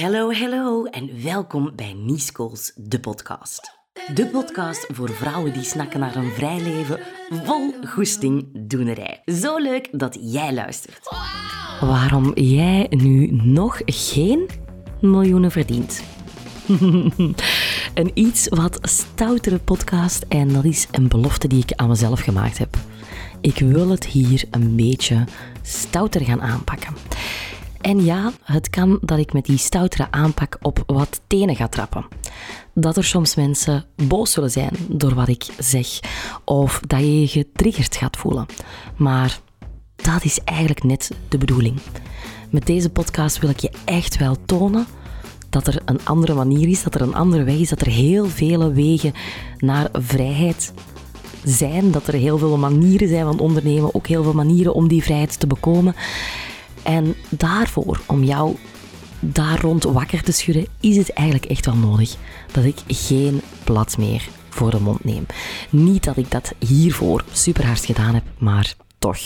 Hallo, hallo en welkom bij Niescools, de podcast. De podcast voor vrouwen die snakken naar een vrij leven vol goesting doenerij. Zo leuk dat jij luistert. Waarom jij nu nog geen miljoenen verdient. een iets wat stoutere podcast en dat is een belofte die ik aan mezelf gemaakt heb. Ik wil het hier een beetje stouter gaan aanpakken. En ja, het kan dat ik met die stoutere aanpak op wat tenen ga trappen. Dat er soms mensen boos zullen zijn door wat ik zeg, of dat je je getriggerd gaat voelen. Maar dat is eigenlijk net de bedoeling. Met deze podcast wil ik je echt wel tonen dat er een andere manier is, dat er een andere weg is, dat er heel vele wegen naar vrijheid zijn, dat er heel veel manieren zijn van ondernemen, ook heel veel manieren om die vrijheid te bekomen. En daarvoor, om jou daar rond wakker te schudden, is het eigenlijk echt wel nodig dat ik geen blad meer voor de mond neem. Niet dat ik dat hiervoor super hard gedaan heb, maar toch.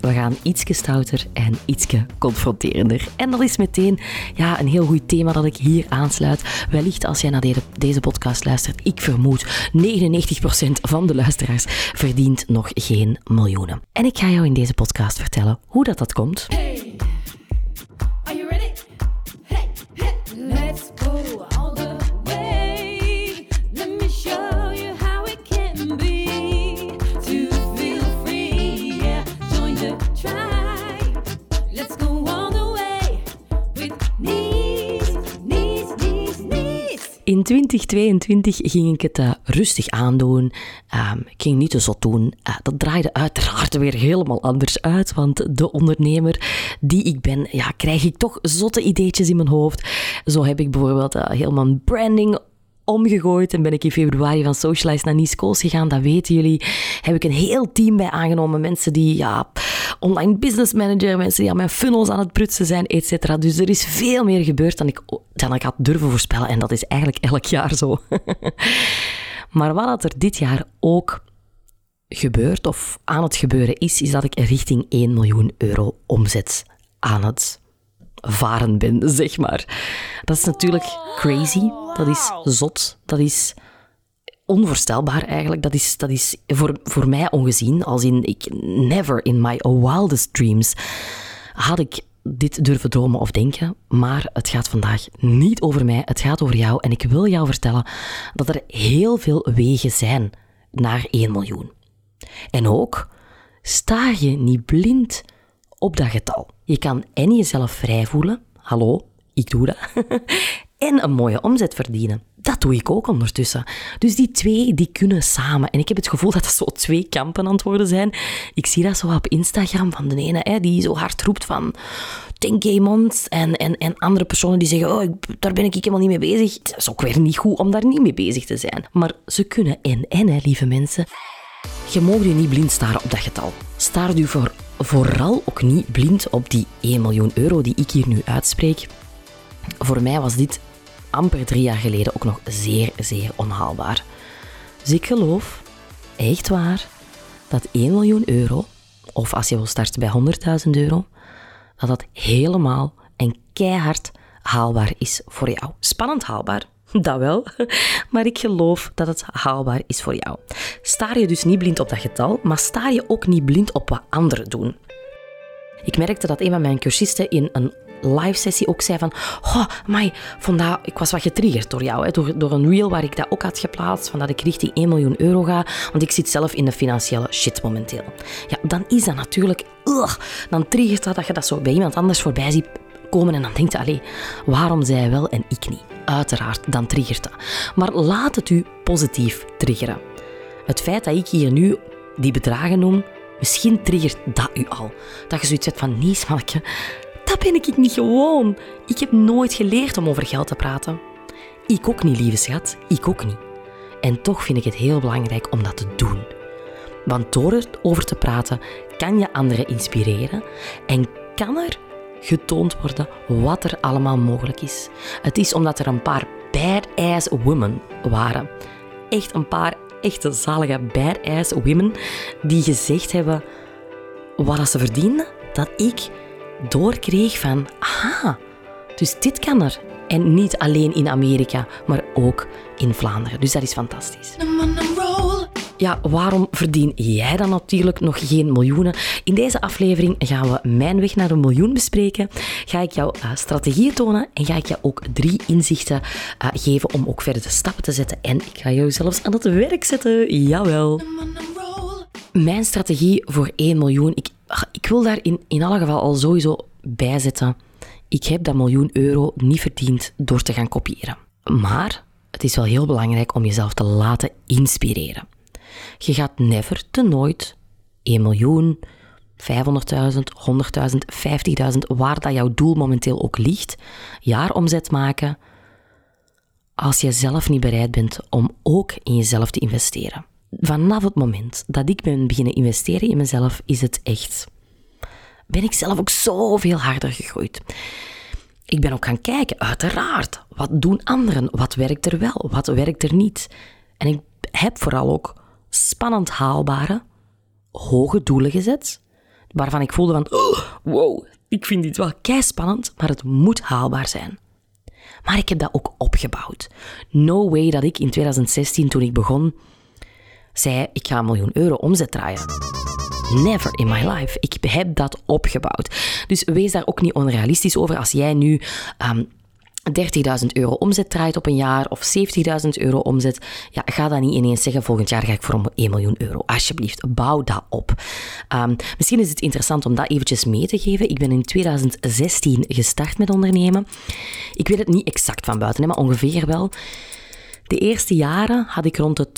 We gaan ietsje stouter en ietsje confronterender. En dat is meteen ja, een heel goed thema dat ik hier aansluit. Wellicht als jij naar deze podcast luistert, ik vermoed 99% van de luisteraars verdient nog geen miljoenen. En ik ga jou in deze podcast vertellen hoe dat, dat komt. Hey, In 2022 ging ik het uh, rustig aandoen. Um, ik ging niet te zot doen. Uh, dat draaide uiteraard weer helemaal anders uit, want de ondernemer die ik ben, ja, krijg ik toch zotte ideetjes in mijn hoofd. Zo heb ik bijvoorbeeld uh, helemaal branding omgegooid en ben ik in februari van Socialize naar Nice Coast gegaan. Dat weten jullie. Heb ik een heel team bij aangenomen. Mensen die, ja, online business manager, mensen die aan mijn funnels aan het prutsen zijn, et cetera. Dus er is veel meer gebeurd dan ik, dan ik had durven voorspellen. En dat is eigenlijk elk jaar zo. maar wat er dit jaar ook gebeurt, of aan het gebeuren is, is dat ik richting 1 miljoen euro omzet aan het varen ben, zeg maar. Dat is natuurlijk crazy. Dat is zot. Dat is onvoorstelbaar eigenlijk. Dat is, dat is voor, voor mij ongezien. Als in, ik never in my wildest dreams had ik dit durven dromen of denken. Maar het gaat vandaag niet over mij. Het gaat over jou. En ik wil jou vertellen dat er heel veel wegen zijn naar 1 miljoen. En ook, sta je niet blind op dat getal. Je kan en jezelf vrij voelen. Hallo, ik doe dat. en een mooie omzet verdienen. Dat doe ik ook ondertussen. Dus die twee, die kunnen samen. En ik heb het gevoel dat dat zo twee kampen aan worden zijn. Ik zie dat zo op Instagram van de ene, hè, die zo hard roept van 10k months. En, en, en andere personen die zeggen, oh, daar ben ik helemaal niet mee bezig. Het is ook weer niet goed om daar niet mee bezig te zijn. Maar ze kunnen en en, lieve mensen. Je mag je niet blind staren op dat getal. Staar voor, vooral ook niet blind op die 1 miljoen euro die ik hier nu uitspreek. Voor mij was dit amper drie jaar geleden ook nog zeer, zeer onhaalbaar. Dus ik geloof, echt waar, dat 1 miljoen euro, of als je wil starten bij 100.000 euro, dat dat helemaal en keihard haalbaar is voor jou. Spannend haalbaar, dat wel, maar ik geloof dat het haalbaar is voor jou. Staar je dus niet blind op dat getal, maar sta je ook niet blind op wat anderen doen. Ik merkte dat een van mijn cursisten in een live sessie ook zei van oh, my, vandaag, ik was wat getriggerd door jou, hè, door, door een reel waar ik dat ook had geplaatst, van dat ik richting 1 miljoen euro ga, want ik zit zelf in de financiële shit momenteel. Ja, dan is dat natuurlijk, ugh, dan triggert dat dat je dat zo bij iemand anders voorbij ziet komen en dan denkt je, allee, waarom zij wel en ik niet? Uiteraard, dan triggert dat. Maar laat het u positief triggeren. Het feit dat ik hier nu die bedragen noem, misschien triggert dat u al. Dat je zoiets hebt van, nee, smalkje, dat ben ik niet gewoon. Ik heb nooit geleerd om over geld te praten. Ik ook niet, lieve schat. Ik ook niet. En toch vind ik het heel belangrijk om dat te doen. Want door erover te praten kan je anderen inspireren en kan er getoond worden wat er allemaal mogelijk is. Het is omdat er een paar badass women waren. Echt een paar echte zalige badass women die gezegd hebben wat ze verdienden, dat ik doorkreeg van, aha, Dus dit kan er. En niet alleen in Amerika, maar ook in Vlaanderen. Dus dat is fantastisch. Ja, waarom verdien jij dan natuurlijk nog geen miljoenen? In deze aflevering gaan we mijn weg naar een miljoen bespreken. Ga ik jou uh, strategieën tonen en ga ik jou ook drie inzichten uh, geven om ook verder de stappen te zetten. En ik ga jou zelfs aan het werk zetten. Jawel. Mijn strategie voor 1 miljoen, ik, ik wil daar in, in alle geval al sowieso bij zetten. Ik heb dat miljoen euro niet verdiend door te gaan kopiëren. Maar het is wel heel belangrijk om jezelf te laten inspireren. Je gaat never te nooit 1 miljoen, 500.000, 100.000, 50.000, waar dat jouw doel momenteel ook ligt, jaaromzet maken, als je zelf niet bereid bent om ook in jezelf te investeren. Vanaf het moment dat ik ben beginnen investeren in mezelf, is het echt. Ben ik zelf ook zoveel harder gegroeid. Ik ben ook gaan kijken, uiteraard. Wat doen anderen? Wat werkt er wel? Wat werkt er niet? En ik heb vooral ook spannend haalbare, hoge doelen gezet, waarvan ik voelde van, wow, ik vind dit wel spannend, maar het moet haalbaar zijn. Maar ik heb dat ook opgebouwd. No way dat ik in 2016, toen ik begon, zei, ik ga een miljoen euro omzet draaien. Never in my life. Ik heb dat opgebouwd. Dus wees daar ook niet onrealistisch over als jij nu um, 30.000 euro omzet draait op een jaar of 70.000 euro omzet, ja, ga dan niet ineens zeggen volgend jaar ga ik voor 1 miljoen euro. Alsjeblieft, bouw dat op. Um, misschien is het interessant om dat eventjes mee te geven. Ik ben in 2016 gestart met ondernemen. Ik weet het niet exact van buiten, maar ongeveer wel. De eerste jaren had ik rond de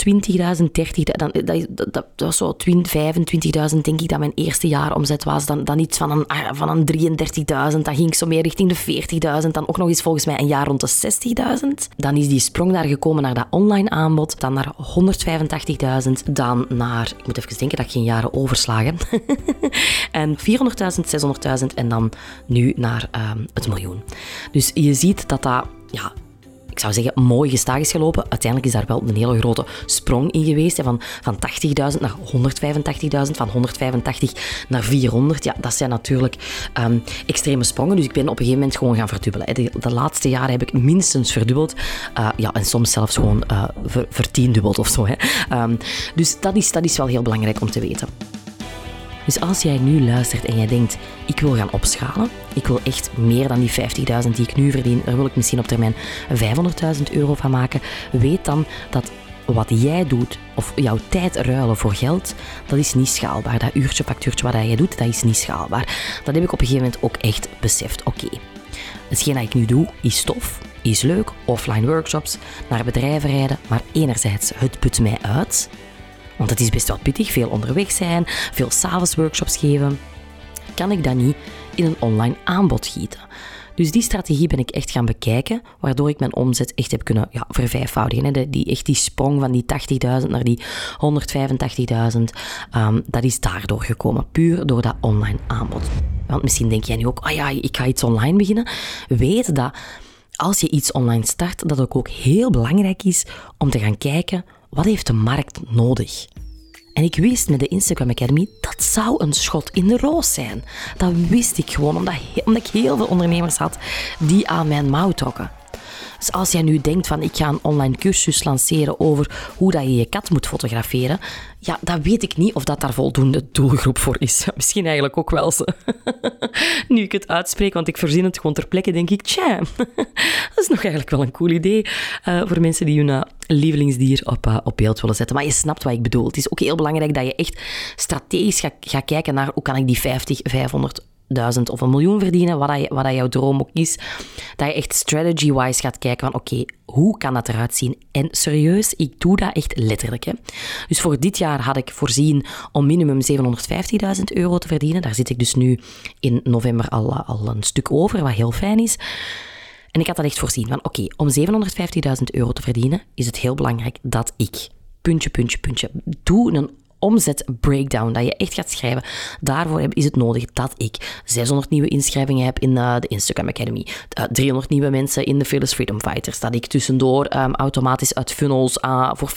20.000, 30.000, dat, dat, dat, was zo 25.000 denk ik dat mijn eerste jaar omzet was. Dan, dan iets van een, ah, van een 33.000, dan ging ik zo meer richting de 40.000. Dan ook nog eens volgens mij een jaar rond de 60.000. Dan is die sprong daar gekomen naar dat online aanbod, dan naar 185.000, dan naar, ik moet even denken dat ik geen jaren overslagen, en 400.000, 600.000 en dan nu naar um, het miljoen. Dus je ziet dat dat ja, ik zou zeggen, mooi gestaag is gelopen. Uiteindelijk is daar wel een hele grote sprong in geweest. Van, van 80.000 naar 185.000, van 185 naar 400. Ja, dat zijn natuurlijk um, extreme sprongen. Dus ik ben op een gegeven moment gewoon gaan verdubbelen. De, laatste jaren heb ik minstens verdubbeld. Uh, ja, en soms zelfs gewoon uh, ver, vertiendubbeld of zo. Hè. Um, dus dat is, dat is wel heel belangrijk om te weten. Dus als jij nu luistert en jij denkt, ik wil gaan opschalen, ik wil echt meer dan die 50.000 die ik nu verdien, daar wil ik misschien op termijn 500.000 euro van maken, weet dan dat wat jij doet, of jouw tijd ruilen voor geld, dat is niet schaalbaar. Dat uurtje, factuurtje wat jij doet, dat is niet schaalbaar. Dat heb ik op een gegeven moment ook echt beseft. Oké, okay, hetgeen dat ik nu doe, is tof, is leuk, offline workshops, naar bedrijven rijden, maar enerzijds, het put mij uit. Want het is best wel pittig, veel onderweg zijn, veel s'avonds workshops geven. Kan ik dat niet in een online aanbod gieten? Dus die strategie ben ik echt gaan bekijken, waardoor ik mijn omzet echt heb kunnen ja, vervijfvoudigen. Hè. Die, echt die sprong van die 80.000 naar die 185.000, um, ehm, dat is daardoor gekomen, puur door dat online aanbod. Want misschien denk jij nu ook, oh ja, ik ga iets online beginnen. Weet dat als je iets online start, dat het ook heel belangrijk is om te gaan kijken wat heeft de markt nodig? En ik wist met de Instagram Academy, dat zou een schot in de roos zijn. Dat wist ik gewoon, omdat, omdat ik heel veel ondernemers had die aan mijn mouw trokken. Dus als jij nu denkt van ik ga een online cursus lanceren over hoe dat je je kat moet fotograferen, ja, dan weet ik niet of dat daar voldoende doelgroep voor is. Misschien eigenlijk ook wel ze. nu ik het uitspreek, want ik verzin het gewoon ter plekke, denk ik, tja, dat is nog eigenlijk wel een cool idee uh, voor mensen die hun uh, lievelingsdier op, uh, op beeld willen zetten. Maar je snapt wat ik bedoel. Het is ook heel belangrijk dat je echt strategisch gaat, gaat kijken naar hoe kan ik die 50, 500 duizend of een miljoen verdienen, wat, dat, wat dat jouw droom ook is, dat je echt strategy-wise gaat kijken van oké, hoe kan dat eruit zien? En serieus, ik doe dat echt letterlijk. Hè. Dus voor dit jaar had ik voorzien om minimum 750.000 euro te verdienen. Daar zit ik dus nu in november al, al een stuk over, wat heel fijn is. En ik had dat echt voorzien van oké, om 750.000 euro te verdienen is het heel belangrijk dat ik puntje, puntje, puntje. Doe een omzet breakdown, dat je echt gaat schrijven. Daarvoor is het nodig dat ik 600 nieuwe inschrijvingen heb in uh, de Instagram Academy, uh, eh, 300 nieuwe mensen in de Fearless Freedom Fighters, dat ik tussendoor um, automatisch uit funnels uh, voor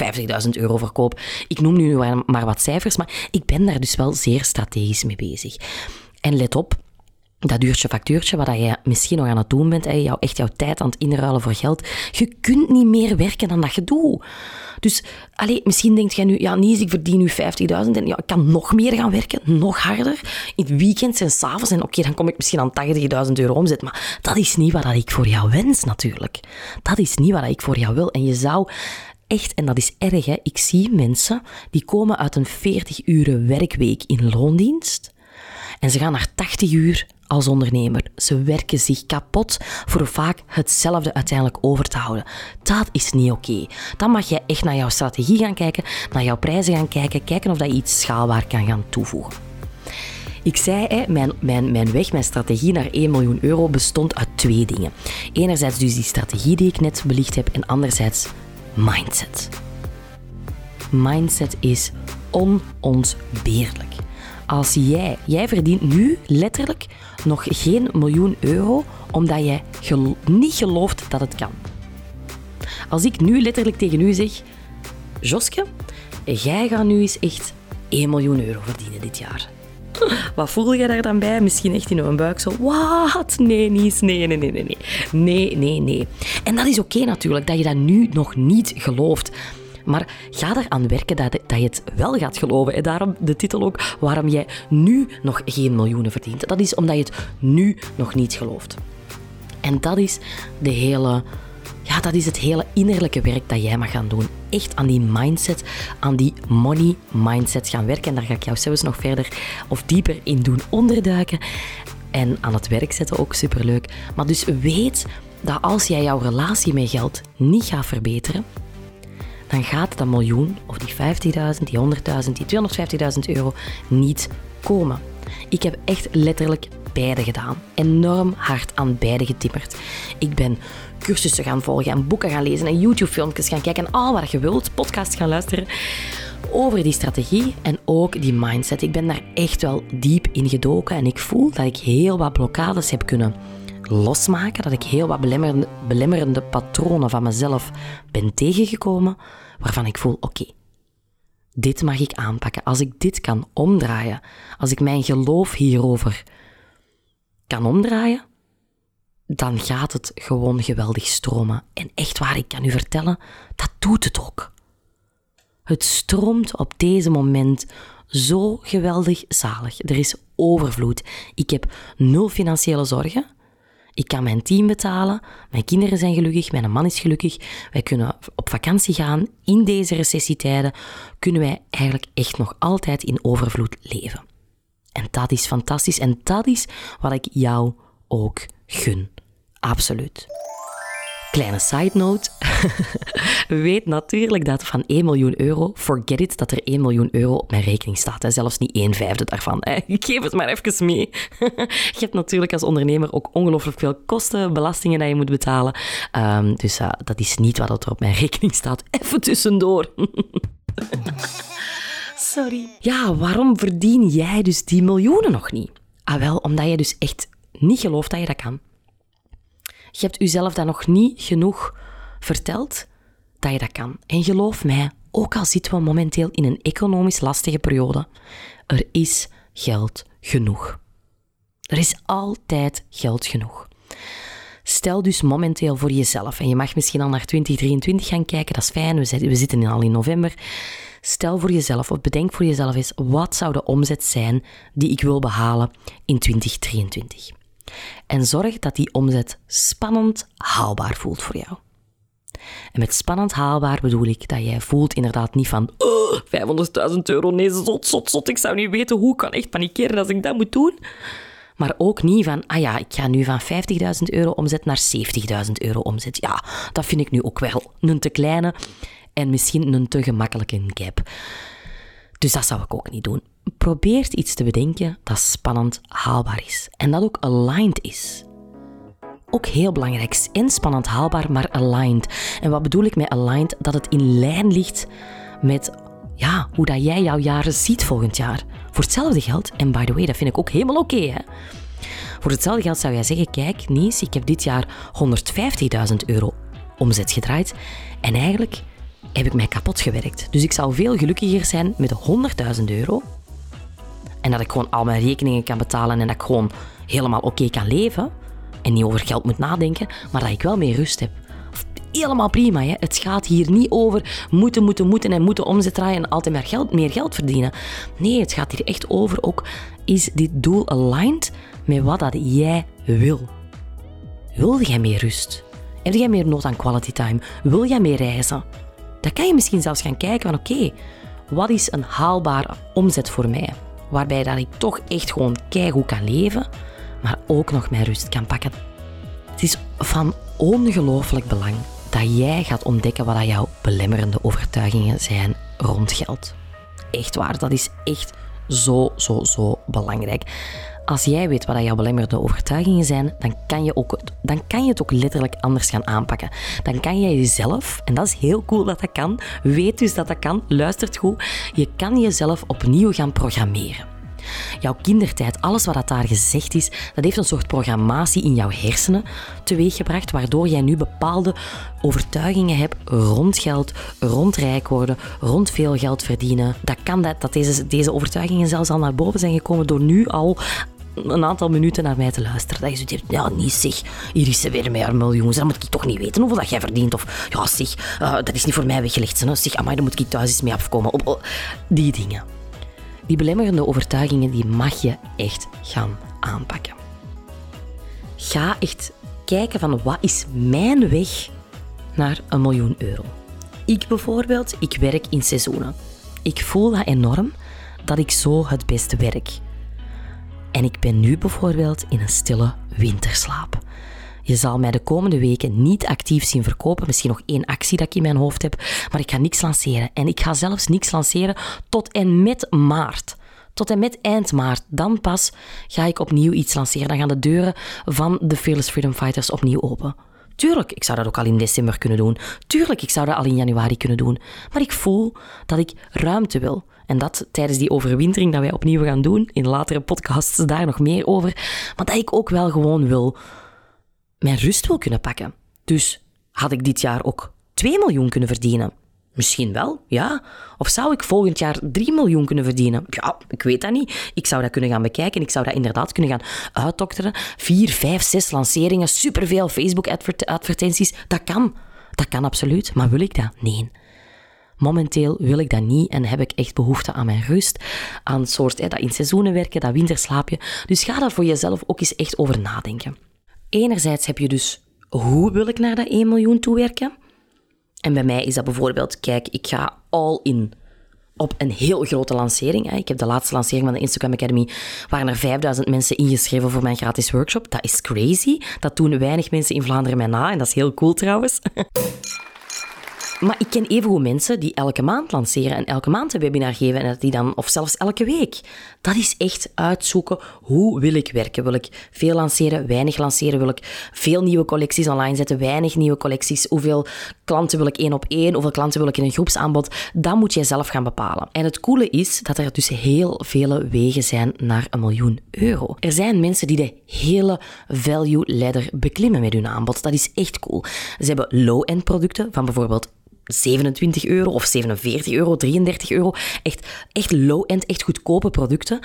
50.000 euro verkoop. Ik noem nu maar wat cijfers, maar ik ben daar dus wel zeer strategisch mee bezig. En let op, dat uurtje factuurtje, wat je misschien nog aan het doen bent, jou, echt jouw tijd aan het inruilen voor geld. Je kunt niet meer werken dan dat je doet. Dus allez, misschien denkt jij nu, ja Nies, ik verdien nu 50.000 en ja, ik kan nog meer gaan werken, nog harder, in het weekend en s'avonds. En oké, dan kom ik misschien aan 80.000 euro omzet. Maar dat is niet wat ik voor jou wens natuurlijk. Dat is niet wat ik voor jou wil. En je zou echt, en dat is erg, hè, ik zie mensen die komen uit een 40 uren werkweek in loondienst en ze gaan naar 80 uur als ondernemer. Ze werken zich kapot voor vaak hetzelfde uiteindelijk over te houden. Dat is niet oké. Dan mag je echt naar jouw strategie gaan kijken, naar jouw prijzen gaan kijken, kijken of dat je iets schaalbaar kan gaan toevoegen. Ik zei, hè, mijn, mijn, mijn weg, mijn strategie naar 1 miljoen euro bestond uit twee dingen. Enerzijds dus die strategie die ik net belicht heb en anderzijds mindset. Mindset is onontbeerlijk. Als jij, jij verdient nu letterlijk nog geen miljoen euro omdat jij niet gelooft dat het kan. Als ik nu letterlijk tegen u zeg, Joske, jij gaat nu eens echt 1 miljoen euro verdienen dit jaar. Wat voel je daar dan bij? Misschien echt in een buik zo, wat? Nee, niet, nee, nee, nee, nee, nee, nee, nee. En dat is oké natuurlijk, dat je dat nu nog niet gelooft. Maar ga eraan werken dat, je het wel gaat geloven. En daarom de titel ook, waarom jij nu nog geen miljoenen verdient. Dat is omdat je het nu nog niet gelooft. En dat is de hele ja, dat is het hele innerlijke werk dat jij mag gaan doen. Echt aan die mindset, aan die money mindset gaan werken. En daar ga ik jou zelfs nog verder of dieper in doen onderduiken. En aan het werk zetten ook superleuk. Maar dus weet dat als jij jouw relatie met geld niet gaat verbeteren, dan gaat dat miljoen of die 50.000, die 100.000, die 250.000 euro niet komen. Ik heb echt letterlijk beide gedaan. Enorm hard aan beide getimmerd. Ik ben cursussen gaan volgen en boeken gaan lezen en YouTube-filmpjes gaan kijken en al wat je wilt, podcasts gaan luisteren over die strategie en ook die mindset. Ik ben daar echt wel diep in gedoken en ik voel dat ik heel wat blokkades heb kunnen losmaken, dat ik heel wat belemmerende, belemmerende patronen van mezelf ben tegengekomen, waarvan ik voel, oké, dit mag ik aanpakken. Als ik dit kan omdraaien, als ik mijn geloof hierover kan omdraaien, dan gaat het gewoon geweldig stromen. En echt waar, ik kan u vertellen, dat doet het ook. Het stroomt op deze moment zo geweldig zalig. Er is overvloed. Ik heb nul financiële zorgen. Ik kan mijn team betalen, mijn kinderen zijn gelukkig, mijn man is gelukkig. Wij kunnen op vakantie gaan. In deze recessietijden kunnen wij eigenlijk echt nog altijd in overvloed leven. En dat is fantastisch en dat is wat ik jou ook gun. Absoluut. Kleine side note. Weet natuurlijk dat van 1 miljoen euro, forget it, dat er 1 miljoen euro op mijn rekening staat. Hè. Zelfs niet 1 vijfde daarvan. Ik geef het maar even mee. je hebt natuurlijk als ondernemer ook ongelooflijk veel kosten, belastingen die je moet betalen. Um, dus uh, dat is niet wat er op mijn rekening staat. Even tussendoor. Sorry. Ja, waarom verdien jij dus die miljoenen nog niet? Ah wel, omdat je dus echt niet gelooft dat je dat kan. Je hebt jezelf dan nog niet genoeg verteld dat je dat kan. En geloof mij, ook al zitten we momenteel in een economisch lastige periode, er is geld genoeg. Er is altijd geld genoeg. Stel dus momenteel voor jezelf, en je mag misschien al naar 2023 gaan kijken, dat is fijn, we zitten al in november. Stel voor jezelf, of bedenk voor jezelf eens, wat zou de omzet zijn die ik wil behalen in 2023? En zorg dat die omzet spannend haalbaar voelt voor jou. En met spannend haalbaar bedoel ik dat jij voelt inderdaad niet van oh, 500.000 euro, nee, zot, zot, zot, ik zou niet weten hoe ik kan echt panikeren als ik dat moet doen. Maar ook niet van, ah ja, ik ga nu van 50.000 euro omzet naar 70.000 euro omzet. Ja, dat vind ik nu ook wel een te kleine en misschien een te gemakkelijke gap. Dus dat zou ik ook niet doen. Probeer iets te bedenken dat spannend haalbaar is. En dat ook aligned is. Ook heel belangrijk. En spannend haalbaar, maar aligned. En wat bedoel ik met aligned? Dat het in lijn ligt met ja, hoe dat jij jouw jaren ziet volgend jaar. Voor hetzelfde geld, en by the way, dat vind ik ook helemaal oké. Voor hetzelfde geld zou jij zeggen, kijk Nies, ik heb dit jaar 150.000 euro omzet gedraaid. En eigenlijk heb ik mij kapot gewerkt. Dus ik zou veel gelukkiger zijn met 100.000 euro en dat ik gewoon al mijn rekeningen kan betalen en dat ik gewoon helemaal oké kan leven en niet over geld moet nadenken, maar dat ik wel meer rust heb. Helemaal prima. Hè? Het gaat hier niet over moeten, moeten, moeten en moeten omzet draaien en altijd meer geld, meer geld verdienen. Nee, het gaat hier echt over ook, is dit doel aligned met wat dat jij wil? Wil jij meer rust? Heb jij meer nood aan quality time? Wil jij meer reizen? Dan kan je misschien zelfs gaan kijken van oké, wat is een haalbare omzet voor mij? Waarbij dat ik toch echt gewoon hoe kan leven, maar ook nog mijn rust kan pakken. Het is van ongelooflijk belang dat jij gaat ontdekken wat jouw belemmerende overtuigingen zijn rond geld. Echt waar, dat is echt zo, zo, zo belangrijk. Als jij weet wat jouw belemmerde overtuigingen zijn, dan kan, je ook, dan kan je het ook letterlijk anders gaan aanpakken. Dan kan jij jezelf, en dat is heel cool dat dat kan, weet dus dat dat kan, luistert goed, je kan jezelf opnieuw gaan programmeren. Jouw kindertijd, alles wat daar gezegd is, dat heeft een soort programmatie in jouw hersenen teweeggebracht, waardoor jij nu bepaalde overtuigingen hebt rond geld, rond rijk worden, rond veel geld verdienen. Dat kan dat, dat deze, deze overtuigingen zelfs al naar boven zijn gekomen door nu al een aantal minuten naar mij te luisteren. Dat je zoiets hebt, ja, niet zeg, hier is ze weer met haar miljoen. Dan moet ik toch niet weten hoeveel dat jij verdient. Of, ja, zeg, uh, dat is niet voor mij weggelegd. Hè. Zeg, amai, dan moet ik thuis eens mee afkomen. Op, die dingen. Die belemmerende overtuigingen, die mag je echt gaan aanpakken. Ga echt kijken van, wat is mijn weg naar een miljoen euro? Ik bijvoorbeeld, ik werk in seizoenen. Ik voel dat enorm, dat ik zo het beste werk. En ik ben nu bijvoorbeeld in een stille winterslaap. Je zal mij de komende weken niet actief zien verkopen. Misschien nog één actie dat ik in mijn hoofd heb. Maar ik ga niks lanceren. En ik ga zelfs niks lanceren tot en met maart. Tot en met eind maart. Dan pas ga ik opnieuw iets lanceren. Dan gaan de deuren van de Fearless Freedom Fighters opnieuw open. Tuurlijk, ik zou dat ook al in december kunnen doen. Tuurlijk, ik zou dat al in januari kunnen doen. Maar ik voel dat ik ruimte wil. En dat tijdens die overwintering dat wij opnieuw gaan doen. In latere podcasts daar nog meer over. Maar dat ik ook wel gewoon wil mijn rust wil kunnen pakken. Dus had ik dit jaar ook 2 miljoen kunnen verdienen? Misschien wel, ja. Of zou ik volgend jaar 3 miljoen kunnen verdienen? Ja, ik weet dat niet. Ik zou dat kunnen gaan bekijken. Ik zou dat inderdaad kunnen gaan uitdokteren. 4, 5, 6 lanceringen, superveel Facebook-advertenties. Dat kan. Dat kan absoluut. Maar wil ik dat? Nee. Momenteel wil ik dat niet en heb ik echt behoefte aan mijn rust, aan soort hè, dat in seizoenen werken, dat winterslaapje. Dus ga daar voor jezelf ook eens echt over nadenken. Enerzijds heb je dus hoe wil ik naar dat 1 miljoen toewerken? En bij mij is dat bijvoorbeeld, kijk, ik ga all in op een heel grote lancering. Ik heb de laatste lancering van de Instagram Academy, waren er 5000 mensen ingeschreven voor mijn gratis workshop. Dat is crazy. Dat doen weinig mensen in Vlaanderen mij na en dat is heel cool trouwens. Maar ik ken evengoed mensen die elke maand lanceren en elke maand een webinar geven en die dan, of zelfs elke week. Dat is echt uitzoeken hoe wil ik werken. Wil ik veel lanceren, weinig lanceren? Wil ik veel nieuwe collecties online zetten, weinig nieuwe collecties? Hoeveel klanten wil ik één op één? Hoeveel klanten wil ik in een groepsaanbod? Dat moet jij zelf gaan bepalen. En het coole is dat er dus heel vele wegen zijn naar een miljoen euro. Er zijn mensen die de hele value ladder beklimmen met hun aanbod. Dat is echt cool. Ze hebben low-end producten van bijvoorbeeld 27 euro of 47 euro, 33 euro. Echt, echt low-end, echt goedkope producten.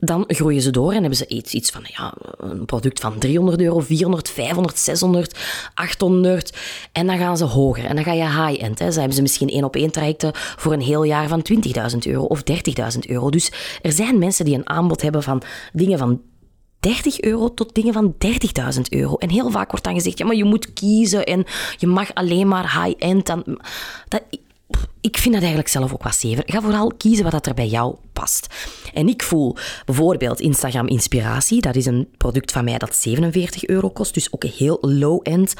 Dan groeien ze door en hebben ze iets, iets van ja, een product van 300 euro, 400, 500, 600, 800. En dan gaan ze hoger. En dan ga je high-end. Hè. hebben ze misschien één op één trajecten voor een heel jaar van 20.000 euro of 30.000 euro. Dus er zijn mensen die een aanbod hebben van dingen van 30 euro tot dingen van 30.000 euro. En heel vaak wordt dan gezegd, ja, maar je moet kiezen en je mag alleen maar high-end. Dat, ik vind dat eigenlijk zelf ook wat zever. Ga vooral kiezen wat er bij jou past. En ik voel bijvoorbeeld Instagram Inspiratie. Dat is een product van mij dat 47 euro kost, dus ook heel low-end.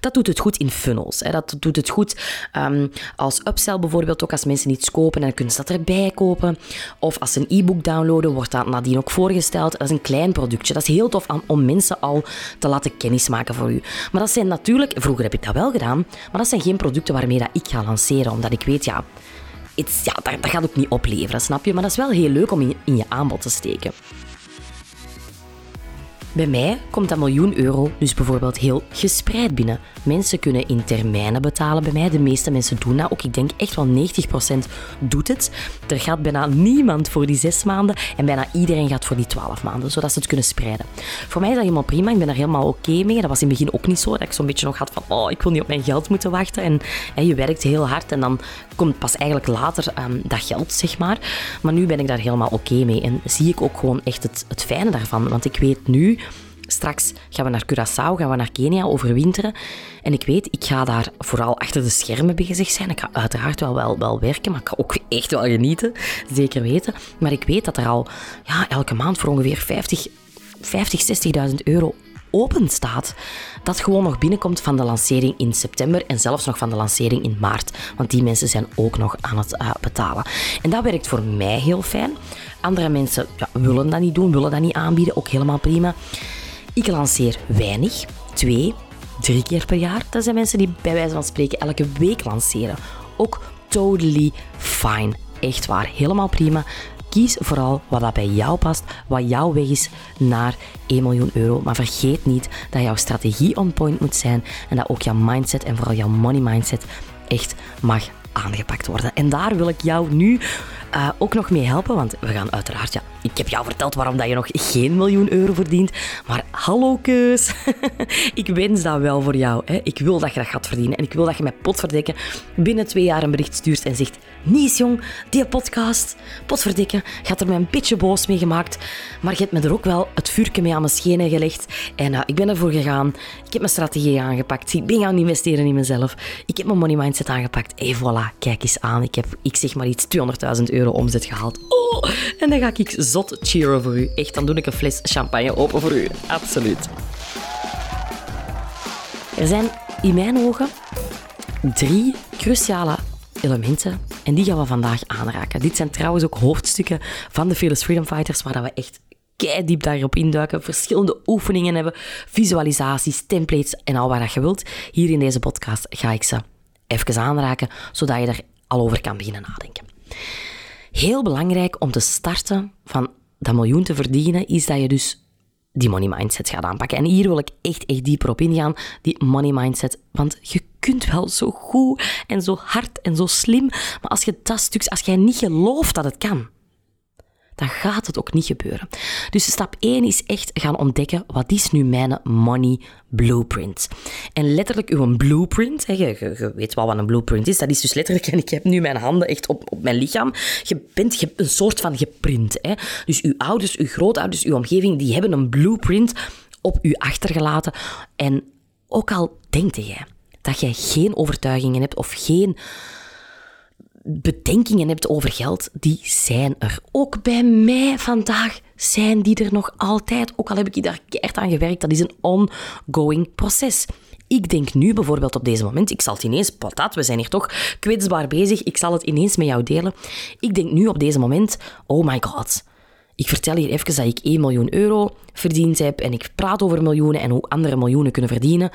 Dat doet het goed in funnels. Hè. Dat doet het goed um, als upsell bijvoorbeeld. Ook als mensen iets kopen, dan kunnen ze dat erbij kopen. Of als ze een e-book downloaden, wordt dat nadien ook voorgesteld. Dat is een klein productje. Dat is heel tof om mensen al te laten kennismaken voor u. Maar dat zijn natuurlijk, vroeger heb ik dat wel gedaan, maar dat zijn geen producten waarmee dat ik ga lanceren, omdat ik weet, ja, ja, dat, gaat ook niet opleveren, snap je? Maar dat is wel heel leuk om in, in je aanbod te steken. Bij mij komt dat miljoen euro dus bijvoorbeeld heel gespreid binnen. Mensen kunnen in termijnen betalen bij mij. De meeste mensen doen dat ook. Ik denk echt wel 90% doet het. Er gaat bijna niemand voor die zes maanden en bijna iedereen gaat voor die twaalf maanden, zodat ze het kunnen spreiden. Voor mij is dat helemaal prima. Ik ben daar helemaal oké mee. Dat was in het begin ook niet zo. Dat ik zo'n beetje nog had van, oh, ik wil niet op mijn geld moeten wachten. En, en je werkt heel hard en dan komt pas eigenlijk later um, dat geld, zeg maar. Maar nu ben ik daar helemaal oké mee en zie ik ook gewoon echt het, het fijne daarvan. Want ik weet nu Straks gaan we naar Curaçao, gaan we naar Kenia overwinteren. En ik weet, ik ga daar vooral achter de schermen bezig zijn. Ik ga uiteraard wel, wel, werken, maar ik ga ook echt wel genieten. Zeker weten. Maar ik weet dat er al ja, elke maand voor ongeveer 50, 50 60.000 euro open staat. Dat gewoon nog binnenkomt van de lancering in september en zelfs nog van de lancering in maart. Want die mensen zijn ook nog aan het uh, betalen. En dat werkt voor mij heel fijn. Andere mensen ja, willen dat niet doen, willen dat niet aanbieden. Ook helemaal prima. Ik lanceer weinig, twee, drie keer per jaar. Dat zijn mensen die bij wijze van spreken elke week lanceren. Ook totally fine. Echt waar, helemaal prima. Kies vooral wat dat bij jou past, wat jouw weg is naar 1 miljoen euro. Maar vergeet niet dat jouw strategie on point moet zijn en dat ook jouw mindset en vooral jouw money mindset echt mag aangepakt worden. En daar wil ik jou nu uh, ook nog mee helpen, want we gaan uiteraard, ja, ik heb jou verteld waarom dat je nog geen miljoen euro verdient, maar hallo keus, ik wens dat wel voor jou. Hè. Ik wil dat je dat gaat verdienen en ik wil dat je met potverdikken binnen twee jaar een bericht stuurt en zegt, Nies jong, die podcast, potverdikken, gaat er mij een beetje boos mee gemaakt, maar je hebt me er ook wel het vuurke mee aan mijn schenen gelegd en uh, ik ben ervoor gegaan, ik heb mijn strategie aangepakt, ik ben gaan investeren in mezelf, ik heb mijn money mindset aangepakt. En voilà, kijk eens aan, ik heb, ik zeg maar iets, 200.000 euro omzet gehaald. Oh, en dan ga ik zot cheeren voor u. Echt, dan doe ik een fles champagne open voor u. Absoluut. Er zijn in mijn ogen drie cruciale elementen en die gaan we vandaag aanraken. Dit zijn trouwens ook hoofdstukken van de Fearless Freedom Fighters waar we echt diep daarop induiken, verschillende oefeningen hebben, visualisaties, templates en al wat je wilt. Hier in deze podcast ga ik ze even aanraken, zodat je er al over kan beginnen nadenken. Heel belangrijk om te starten van dat miljoen te verdienen, is dat je dus die money mindset gaat aanpakken. En hier wil ik echt, echt dieper op ingaan, die money mindset. Want je kunt wel zo goed en zo hard en zo slim, maar als je dat stuk, als jij niet gelooft dat het kan, dan gaat het ook niet gebeuren. Dus stap 1 is echt gaan ontdekken, wat is nu mijn money blueprint? En letterlijk uw blueprint, hè, je, weet wel wat een blueprint is, dat is dus letterlijk, en ik heb nu mijn handen echt op, op mijn lichaam, je bent je, een soort van geprint. Hè. Dus uw ouders, uw grootouders, uw omgeving, die hebben een blueprint op u achtergelaten. En ook al denkte jij dat jij geen overtuigingen hebt of geen bedenkingen hebt over geld, die zijn er. Ook bij mij vandaag zijn die er nog altijd. Ook al heb ik daar keihard aan gewerkt, dat is een ongoing proces. Ik denk nu bijvoorbeeld op deze moment, ik zal het ineens, patat, we zijn hier toch kwetsbaar bezig, ik zal het ineens met jou delen. Ik denk nu op deze moment, oh my god, ik vertel hier even dat ik 1 miljoen euro verdiend heb en ik praat over miljoenen en hoe andere miljoenen kunnen verdienen.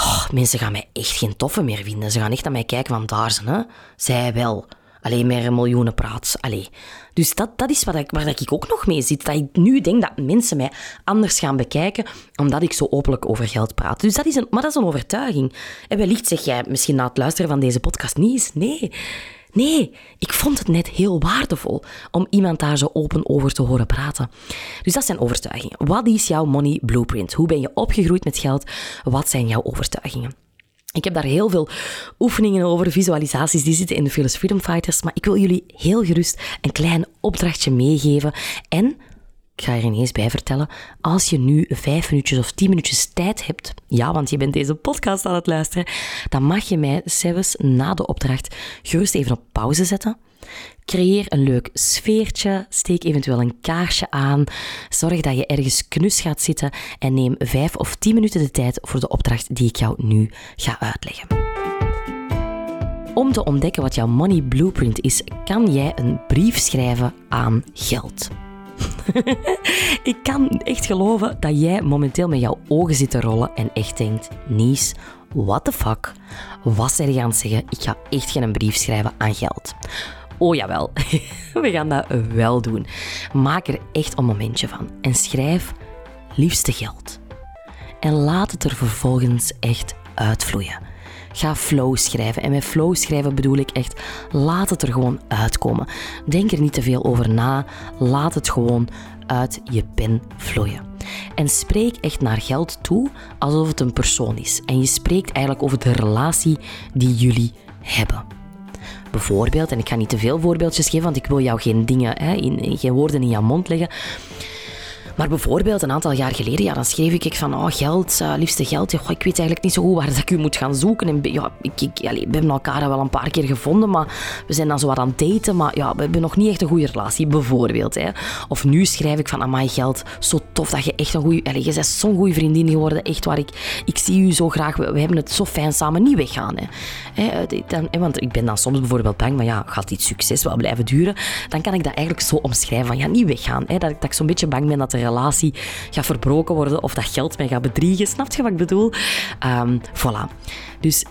Oh, mensen gaan mij echt geen toffe meer vinden. Ze gaan echt naar mij kijken van daar zijn, hè. Zij wel. Alleen meer miljoenen praat. Allee. Dus dat, dat is wat ik, waar ik ook nog mee zit. Dat ik nu denk dat mensen mij anders gaan bekijken, omdat ik zo openlijk over geld praat. Dus dat is een, maar dat is een overtuiging. En wellicht zeg jij misschien na het luisteren van deze podcast niet Nee, Nee, ik vond het net heel waardevol om iemand daar zo open over te horen praten. Dus dat zijn overtuigingen. Wat is jouw money blueprint? Hoe ben je opgegroeid met geld? Wat zijn jouw overtuigingen? Ik heb daar heel veel oefeningen over, visualisaties, die zitten in de Fearless Freedom Fighters. Maar ik wil jullie heel gerust een klein opdrachtje meegeven. En ik ga er ineens bij vertellen, als je nu vijf minuutjes of tien minuutjes tijd hebt, ja, want je bent deze podcast aan het luisteren, dan mag je mij zelfs na de opdracht gerust even op pauze zetten. Creëer een leuk sfeertje, steek eventueel een kaarsje aan, zorg dat je ergens knus gaat zitten en neem vijf of tien minuten de tijd voor de opdracht die ik jou nu ga uitleggen. Om te ontdekken wat jouw money blueprint is, kan jij een brief schrijven aan geld. ik kan echt geloven dat jij momenteel met jouw ogen zit te rollen en echt denkt: Nies, what the fuck? Wat zijn je aan het zeggen? Ik ga echt geen brief schrijven aan geld. Oh jawel, we gaan dat wel doen. Maak er echt een momentje van en schrijf liefste geld. En laat het er vervolgens echt uitvloeien. Ga flow schrijven. En met flow schrijven bedoel ik echt, laat het er gewoon uitkomen. Denk er niet te veel over na. Laat het gewoon uit je pen vloeien. En spreek echt naar geld toe alsof het een persoon is. En je spreekt eigenlijk over de relatie die jullie hebben. Bijvoorbeeld, en ik ga niet te veel voorbeeldjes geven, want ik wil jou geen dingen, hè, in, geen woorden in jouw mond leggen. Maar bijvoorbeeld een aantal jaar geleden, ja, dan schreef ik van oh, geld, uh, liefste geld. Ja, ik weet eigenlijk niet zo goed waar ik u moet gaan zoeken. En, ja, ik, ik, we hebben elkaar wel een paar keer gevonden, maar we zijn dan zo wat aan het daten. Maar ja, we hebben nog niet echt een goede relatie, bijvoorbeeld. Hè. Of nu schrijf ik van, amai geld, zo tof dat je echt een goede... je bent zo'n goede vriendin geworden, echt waar. Ik, ik zie u zo graag, we, hebben het zo fijn samen, niet weggaan. Hè. Hè, dan, want ik ben dan soms bijvoorbeeld bang, maar ja, gaat dit succes wel blijven duren? Dan kan ik dat eigenlijk zo omschrijven van, ja, niet weggaan. Hè. Dat, dat ik zo'n beetje bang ben dat er relatie gaat verbroken worden of dat geld mij gaat bedriegen. Snap je wat ik bedoel? Um, voilà. Dus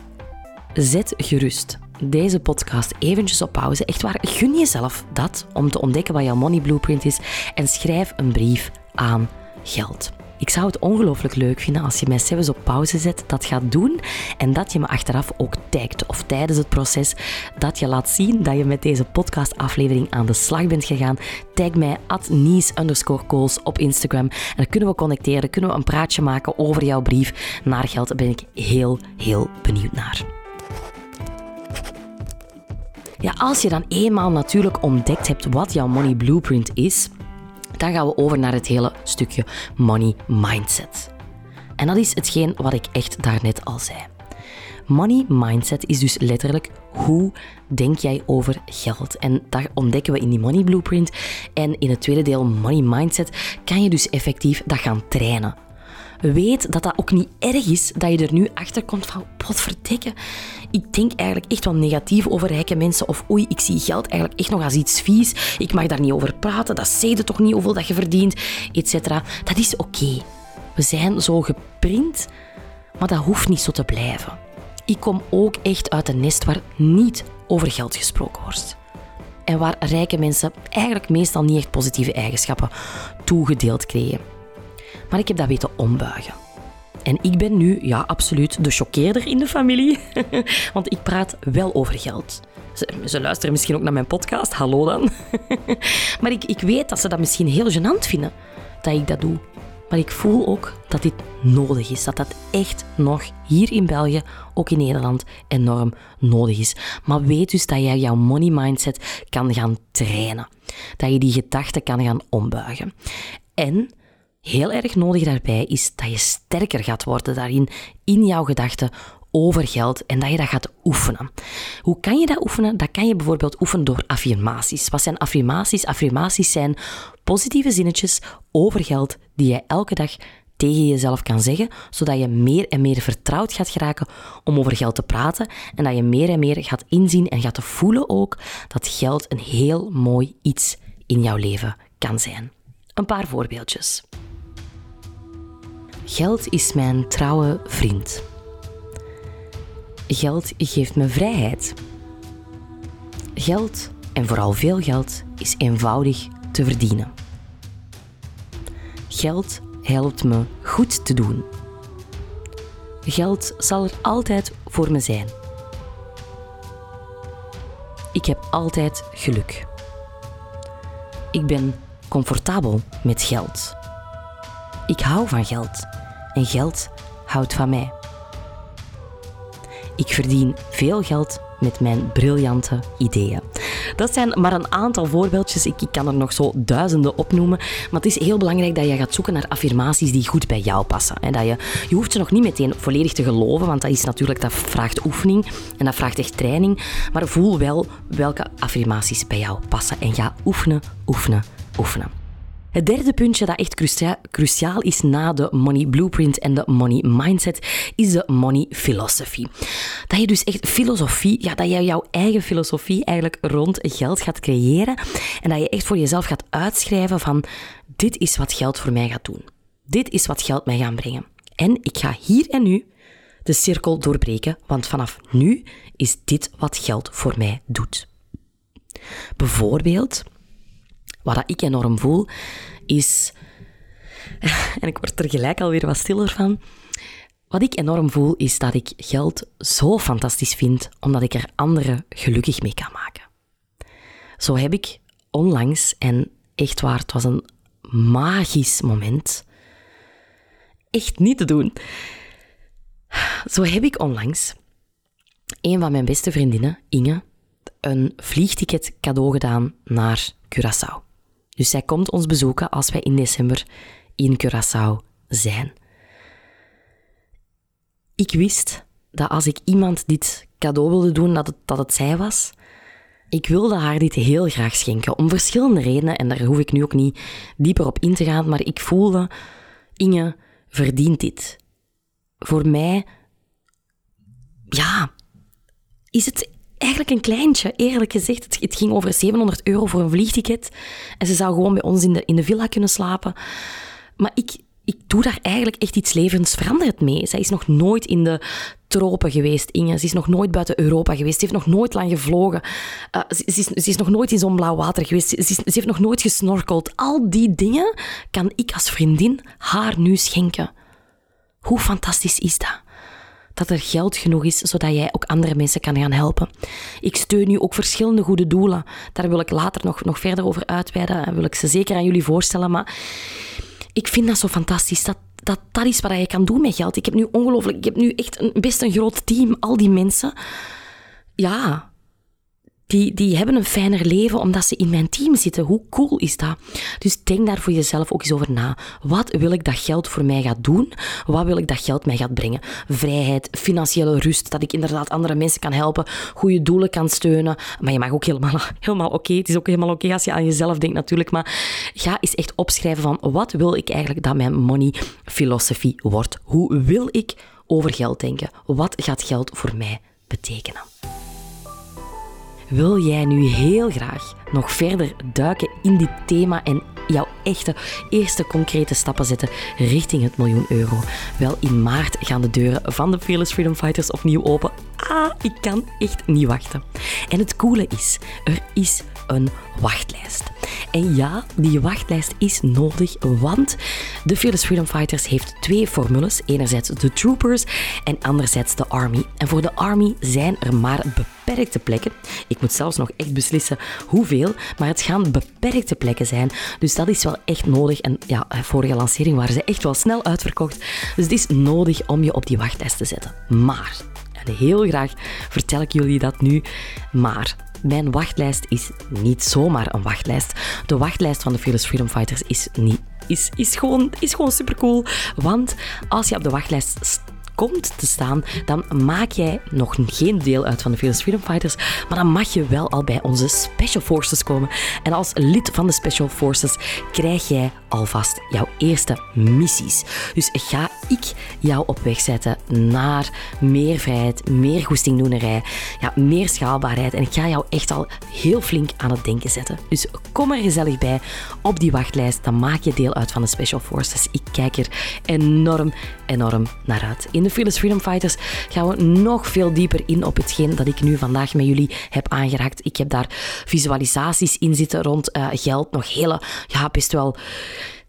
zet gerust deze podcast eventjes op pauze. Echt waar, gun jezelf dat om te ontdekken wat jouw money blueprint is en schrijf een brief aan geld. Ik zou het ongelooflijk leuk vinden als je mij zelfs op pauze zet, dat gaat doen en dat je me achteraf ook tagt of tijdens het proces dat je laat zien dat je met deze podcastaflevering aan de slag bent gegaan. Tag mij at calls op Instagram en dan kunnen we connecteren, kunnen we een praatje maken over jouw brief naar geld. Daar ben ik heel, heel benieuwd naar. Ja, als je dan eenmaal natuurlijk ontdekt hebt wat jouw money blueprint is, dan gaan we over naar het hele stukje money mindset. En dat is hetgeen wat ik echt daarnet al zei. Money mindset is dus letterlijk hoe denk jij over geld? En dat ontdekken we in die money blueprint. En in het tweede deel, money mindset, kan je dus effectief dat gaan trainen. Weet dat dat ook niet erg is dat je er nu achter komt van, potverdikke, ik denk eigenlijk echt wel negatief over rijke mensen. Of oei, ik zie geld eigenlijk echt nog als iets vies. Ik mag daar niet over praten. Dat je toch niet hoeveel dat je verdient, etc. Dat is oké. We zijn zo geprint, maar dat hoeft niet zo te blijven. Ik kom ook echt uit een nest waar niet over geld gesproken wordt. En waar rijke mensen eigenlijk meestal niet echt positieve eigenschappen toegedeeld kregen. Maar ik heb dat weten ombuigen. En ik ben nu, ja, absoluut de choqueerder in de familie. Want ik praat wel over geld. Ze, luisteren misschien ook naar mijn podcast, hallo dan. maar ik, ik weet dat ze dat misschien heel gênant vinden dat ik dat doe. Maar ik voel ook dat dit nodig is. Dat dat echt nog hier in België, ook in Nederland, enorm nodig is. Maar weet dus dat jij jouw money mindset kan gaan trainen. Dat je die gedachten kan gaan ombuigen. En heel erg nodig daarbij is dat je sterker gaat worden daarin, in jouw gedachten over geld en dat je dat gaat oefenen. Hoe kan je dat oefenen? Dat kan je bijvoorbeeld oefenen door affirmaties. Wat zijn affirmaties? Affirmaties zijn positieve zinnetjes over geld die je elke dag tegen jezelf kan zeggen, zodat je meer en meer vertrouwd gaat geraken om over geld te praten en dat je meer en meer gaat inzien en gaat voelen ook dat geld een heel mooi iets in jouw leven kan zijn. Een paar voorbeeldjes. Geld is mijn trouwe vriend. Geld geeft me vrijheid. Geld, en vooral veel geld, is eenvoudig te verdienen. Geld helpt me goed te doen. Geld zal er altijd voor me zijn. Ik heb altijd geluk. Ik ben comfortabel met geld. Ik hou van geld en geld houdt van mij. Ik verdien veel geld met mijn briljante ideeën. Dat zijn maar een aantal voorbeeldjes. Ik, kan er nog zo duizenden opnoemen. Maar het is heel belangrijk dat je gaat zoeken naar affirmaties die goed bij jou passen. En dat je, je hoeft ze nog niet meteen volledig te geloven, want dat, is natuurlijk, dat vraagt oefening en dat vraagt echt training. Maar voel wel welke affirmaties bij jou passen en ga oefenen, oefenen, oefenen. Het derde puntje dat echt cruciaal is na de money blueprint en de money mindset, is de money philosophy. Dat je dus echt filosofie, ja, dat je jouw eigen filosofie eigenlijk rond geld gaat creëren en dat je echt voor jezelf gaat uitschrijven van dit is wat geld voor mij gaat doen. Dit is wat geld mij gaat brengen. En ik ga hier en nu de cirkel doorbreken, want vanaf nu is dit wat geld voor mij doet. Bijvoorbeeld, wat ik enorm voel, is en ik word er gelijk alweer wat stiller van. Wat ik enorm voel is dat ik geld zo fantastisch vind, omdat ik er anderen gelukkig mee kan maken. Zo heb ik onlangs, en echt waar, het was een magisch moment, echt niet te doen. Zo heb ik onlangs een van mijn beste vriendinnen, Inge, een vliegticket cadeau gedaan naar Curaçao. Dus zij komt ons bezoeken als wij in december in Curaçao zijn. Ik wist dat als ik iemand dit cadeau wilde doen, dat het, dat het zij was. Ik wilde haar dit heel graag schenken, om verschillende redenen, en daar hoef ik nu ook niet dieper op in te gaan, maar ik voelde, Inge verdient dit. Voor mij, ja, is het eigenlijk een kleintje, eerlijk gezegd. Het, ging over 700 euro voor een vliegticket. En ze zou gewoon bij ons in de, in de villa kunnen slapen. Maar ik, ik doe daar eigenlijk echt iets levensveranderend mee. Zij is nog nooit in de tropen geweest, Inge. Ze is nog nooit buiten Europa geweest. Ze heeft nog nooit lang gevlogen. Uh, ze, is, ze, is, nog nooit in zo'n blauw water geweest. Ze, ze, heeft nog nooit gesnorkeld. Al die dingen kan ik als vriendin haar nu schenken. Hoe fantastisch is dat? Dat er geld genoeg is, zodat jij ook andere mensen kan gaan helpen. Ik steun nu ook verschillende goede doelen. Daar wil ik later nog, nog verder over uitweiden en wil ik ze zeker aan jullie voorstellen. Maar ik vind dat zo fantastisch. Dat, dat, dat is wat je kan doen met geld. Ik heb nu ongelooflijk, ik heb nu echt een, best een groot team, al die mensen. Ja, die, die hebben een fijner leven omdat ze in mijn team zitten. Hoe cool is dat? Dus denk daar voor jezelf ook eens over na. Wat wil ik dat geld voor mij gaat doen? Wat wil ik dat geld mij gaat brengen? Vrijheid, financiële rust, dat ik inderdaad andere mensen kan helpen, goede doelen kan steunen. Maar je mag ook helemaal, helemaal oké. Het is ook helemaal oké als je aan jezelf denkt natuurlijk. Maar ga eens echt opschrijven van wat wil ik eigenlijk dat mijn money philosophy wordt? Hoe wil ik over geld denken? Wat gaat geld voor mij betekenen? Wil jij nu heel graag nog verder duiken in dit thema en jouw echte eerste concrete stappen zetten richting het miljoen euro? Wel, in maart gaan de deuren van de Fearless Freedom Fighters opnieuw open. Ah, ik kan echt niet wachten. En het coole is, er is een wachtlijst. En ja, die wachtlijst is nodig, want de Fearless Freedom Fighters heeft twee formules. Enerzijds de Troopers en anderzijds de Army. En voor de Army zijn er maar beperkte plekken. Ik moet zelfs nog echt beslissen hoeveel, maar het gaan beperkte plekken zijn. Dus dat is wel echt nodig. En ja, vorige lancering waren ze echt wel snel uitverkocht. Dus het is nodig om je op die wachtlijst te zetten. Maar, en heel graag vertel ik jullie dat nu, maar mijn wachtlijst is niet zomaar een wachtlijst. De wachtlijst van de Fearless Freedom Fighters is, niet, is, is, gewoon, is gewoon supercool. Want als je op de wachtlijst komt te staan, dan maak jij nog geen deel uit van de Fearless Freedom Fighters, maar dan mag je wel al bij onze Special Forces komen. En als lid van de Special Forces krijg jij alvast jouw eerste missies. Dus ga ik jou op weg zetten naar meer vrijheid, meer goestingdoenerij, ja, meer schaalbaarheid. En ik ga jou echt al heel flink aan het denken zetten. Dus kom er gezellig bij op die wachtlijst. Dan maak je deel uit van de Special Forces. Ik kijk er enorm, enorm naar uit. In Fearless Freedom Fighters gaan we nog veel dieper in op hetgeen dat ik nu vandaag met jullie heb aangeraakt. Ik heb daar visualisaties in zitten rond uh, geld. Nog hele, ja, best wel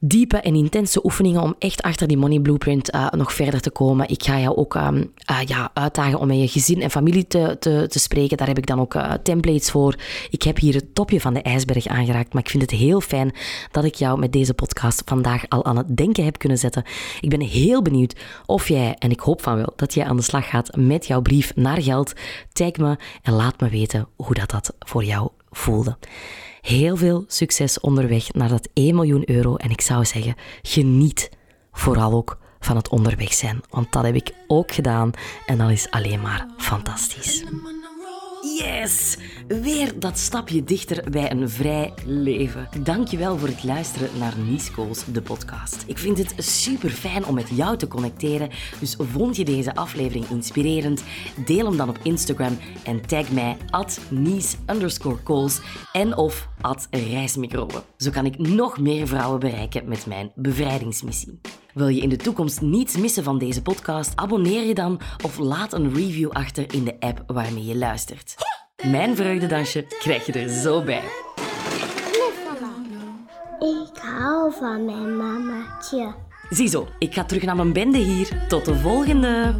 diepe en intense oefeningen om echt achter die money blueprint uh, nog verder te komen. Ik ga jou ook um, uh, ja, uitdagen om met je gezin en familie te, te, te spreken. Daar heb ik dan ook uh, templates voor. Ik heb hier het topje van de ijsberg aangeraakt, maar ik vind het heel fijn dat ik jou met deze podcast vandaag al aan het denken heb kunnen zetten. Ik ben heel benieuwd of jij, en ik hoop van wel, dat jij aan de slag gaat met jouw brief naar geld. Tag me en laat me weten hoe dat, dat voor jou voelde. Heel veel succes onderweg naar dat 1 miljoen euro. En ik zou zeggen, geniet vooral ook van het onderweg zijn. Want dat heb ik ook gedaan en dat is alleen maar fantastisch. Yes! Weer dat stapje dichter bij een vrij leven. Dankjewel voor het luisteren naar Niescools, de podcast. Ik vind het super fijn om met jou te connecteren. Dus vond je deze aflevering inspirerend? Deel hem dan op Instagram en tag mij at Nies en of at Reismicrobe. Zo kan ik nog meer vrouwen bereiken met mijn bevrijdingsmissie. Wil je in de toekomst niets missen van deze podcast? Abonneer je dan of laat een review achter in de app waarmee je luistert. Mijn vreugdedansje krijg je er zo bij. Ik hou van mijn mamaatje. Ziezo, ik ga terug naar mijn bende hier. Tot de volgende.